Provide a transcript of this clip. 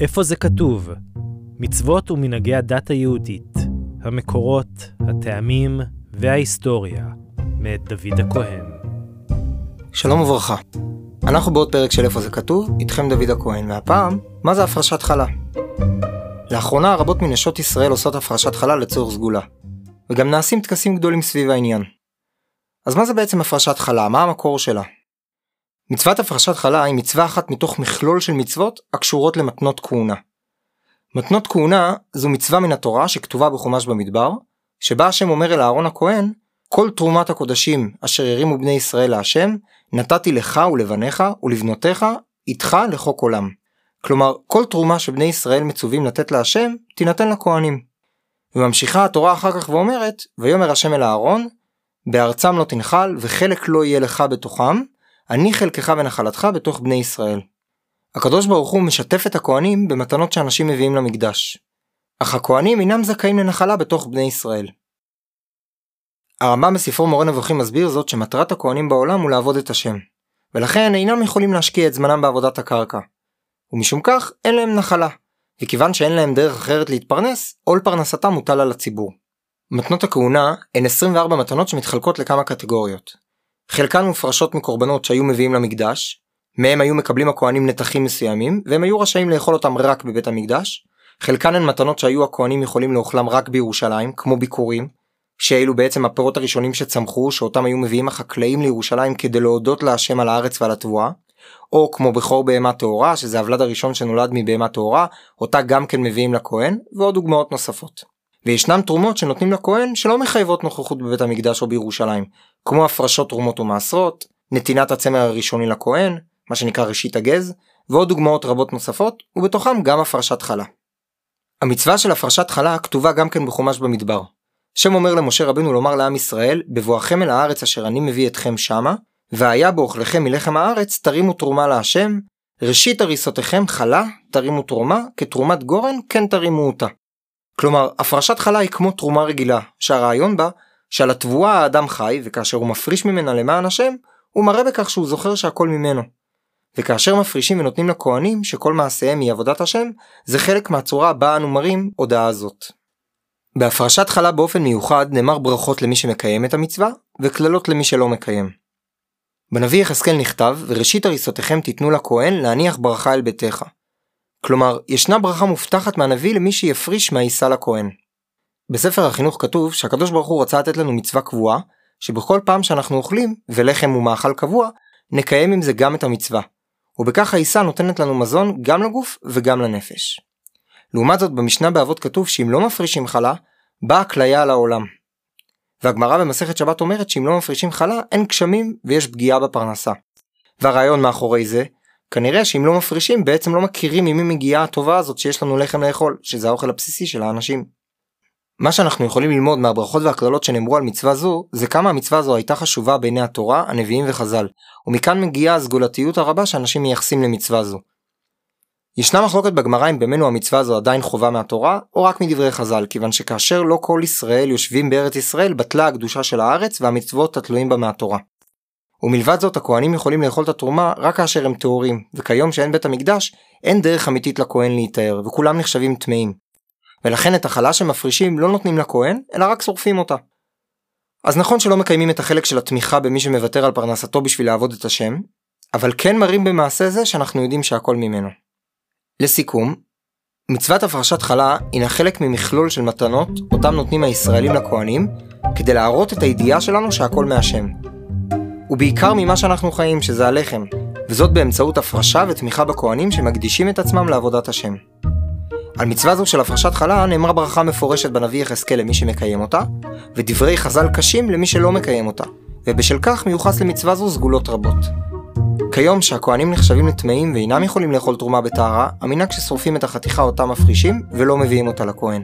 איפה זה כתוב? מצוות ומנהגי הדת היהודית, המקורות, הטעמים וההיסטוריה, מאת דוד הכהן. שלום וברכה. אנחנו בעוד פרק של איפה זה כתוב, איתכם דוד הכהן, והפעם, מה זה הפרשת חלה? לאחרונה רבות מנשות ישראל עושות הפרשת חלה לצורך סגולה, וגם נעשים טקסים גדולים סביב העניין. אז מה זה בעצם הפרשת חלה? מה המקור שלה? מצוות הפרשת חלה היא מצווה אחת מתוך מכלול של מצוות הקשורות למתנות כהונה. מתנות כהונה זו מצווה מן התורה שכתובה בחומש במדבר, שבה השם אומר אל אהרון הכהן, כל תרומת הקודשים אשר הרימו בני ישראל להשם, נתתי לך ולבניך ולבנותיך איתך לחוק עולם. כלומר, כל תרומה שבני ישראל מצווים לתת להשם, תינתן לכהנים. וממשיכה התורה אחר כך ואומרת, ויאמר השם אל אהרון, בארצם לא תנחל וחלק לא יהיה לך בתוכם, אני חלקך ונחלתך בתוך בני ישראל. הקדוש ברוך הוא משתף את הכהנים במתנות שאנשים מביאים למקדש. אך הכהנים אינם זכאים לנחלה בתוך בני ישראל. הרמב"ם בספרו מורה נבוכים מסביר זאת שמטרת הכהנים בעולם הוא לעבוד את השם, ולכן אינם יכולים להשקיע את זמנם בעבודת הקרקע. ומשום כך אין להם נחלה, וכיוון שאין להם דרך אחרת להתפרנס, עול פרנסתם מוטל על הציבור. מתנות הכהונה הן 24 מתנות שמתחלקות לכמה קטגוריות. חלקן מופרשות מקורבנות שהיו מביאים למקדש, מהם היו מקבלים הכהנים נתחים מסוימים, והם היו רשאים לאכול אותם רק בבית המקדש. חלקן הן מתנות שהיו הכהנים יכולים לאוכלם רק בירושלים, כמו ביקורים, שאלו בעצם הפירות הראשונים שצמחו, שאותם היו מביאים החקלאים לירושלים כדי להודות להשם על הארץ ועל התבואה. או כמו בכור בהמה טהורה, שזה הוולד הראשון שנולד מבהמה טהורה, אותה גם כן מביאים לכהן, ועוד דוגמאות נוספות. וישנם תרומות שנותנים לכהן שלא מחייבות נוכחות בבית המקדש או בירושלים, כמו הפרשות תרומות ומעשרות, נתינת הצמר הראשוני לכהן, מה שנקרא ראשית הגז, ועוד דוגמאות רבות נוספות, ובתוכם גם הפרשת חלה. המצווה של הפרשת חלה כתובה גם כן בחומש במדבר. שם אומר למשה רבנו לומר לעם ישראל, בבואכם אל הארץ אשר אני מביא אתכם שמה, והיה באוכלכם מלחם הארץ, תרימו תרומה להשם, ראשית הריסותיכם חלה, תרימו תרומה, כתרומת גורן, כן תרימו אותה. כלומר, הפרשת חלה היא כמו תרומה רגילה, שהרעיון בה, שעל התבואה האדם חי, וכאשר הוא מפריש ממנה למען השם, הוא מראה בכך שהוא זוכר שהכל ממנו. וכאשר מפרישים ונותנים לכהנים שכל מעשיהם היא עבודת השם, זה חלק מהצורה בה אנו מראים הודעה זאת. בהפרשת חלה באופן מיוחד נאמר ברכות למי שמקיים את המצווה, וקללות למי שלא מקיים. בנביא יחזקאל נכתב, וראשית הריסותיכם תיתנו לכהן להניח ברכה אל ביתך. כלומר, ישנה ברכה מובטחת מהנביא למי שיפריש מהעיסה לכהן. בספר החינוך כתוב שהקדוש ברוך הוא רצה לתת לנו מצווה קבועה, שבכל פעם שאנחנו אוכלים, ולחם הוא מאכל קבוע, נקיים עם זה גם את המצווה. ובכך העיסה נותנת לנו מזון גם לגוף וגם לנפש. לעומת זאת במשנה באבות כתוב שאם לא מפרישים חלה, באה כליה על העולם. והגמרא במסכת שבת אומרת שאם לא מפרישים חלה אין גשמים ויש פגיעה בפרנסה. והרעיון מאחורי זה, כנראה שאם לא מפרישים בעצם לא מכירים ממי מגיעה הטובה הזאת שיש לנו לחם לאכול, שזה האוכל הבסיסי של האנשים. מה שאנחנו יכולים ללמוד מהברכות והקללות שנאמרו על מצווה זו, זה כמה המצווה הזו הייתה חשובה בעיני התורה, הנביאים וחז"ל, ומכאן מגיעה הסגולתיות הרבה שאנשים מייחסים למצווה זו. ישנה מחלוקת בגמרא אם במנו המצווה הזו עדיין חובה מהתורה, או רק מדברי חז"ל, כיוון שכאשר לא כל ישראל יושבים בארץ ישראל, בטלה הקדושה של הארץ והמצוות התלויים בה מהתורה. ומלבד זאת הכהנים יכולים לאכול את התרומה רק כאשר הם טהורים, וכיום שאין בית המקדש, אין דרך אמיתית לכהן להיטהר, וכולם נחשבים טמאים. ולכן את החלה שמפרישים לא נותנים לכהן, אלא רק שורפים אותה. אז נכון שלא מקיימים את החלק של התמיכה במי שמוותר על פרנסתו בשביל לעבוד את השם, אבל כן מראים במעשה זה שאנחנו יודעים שהכל ממנו. לסיכום, מצוות הפרשת חלה הינה חלק ממכלול של מתנות אותם נותנים הישראלים לכהנים, כדי להראות את הידיעה שלנו שהכל מהשם. ובעיקר ממה שאנחנו חיים, שזה הלחם, וזאת באמצעות הפרשה ותמיכה בכהנים שמקדישים את עצמם לעבודת השם. על מצווה זו של הפרשת חלה נאמרה ברכה מפורשת בנביא יחזקאל למי שמקיים אותה, ודברי חז"ל קשים למי שלא מקיים אותה, ובשל כך מיוחס למצווה זו סגולות רבות. כיום שהכהנים נחשבים לטמאים ואינם יכולים לאכול תרומה בטהרה, המנהג ששורפים את החתיכה אותה מפרישים ולא מביאים אותה לכהן.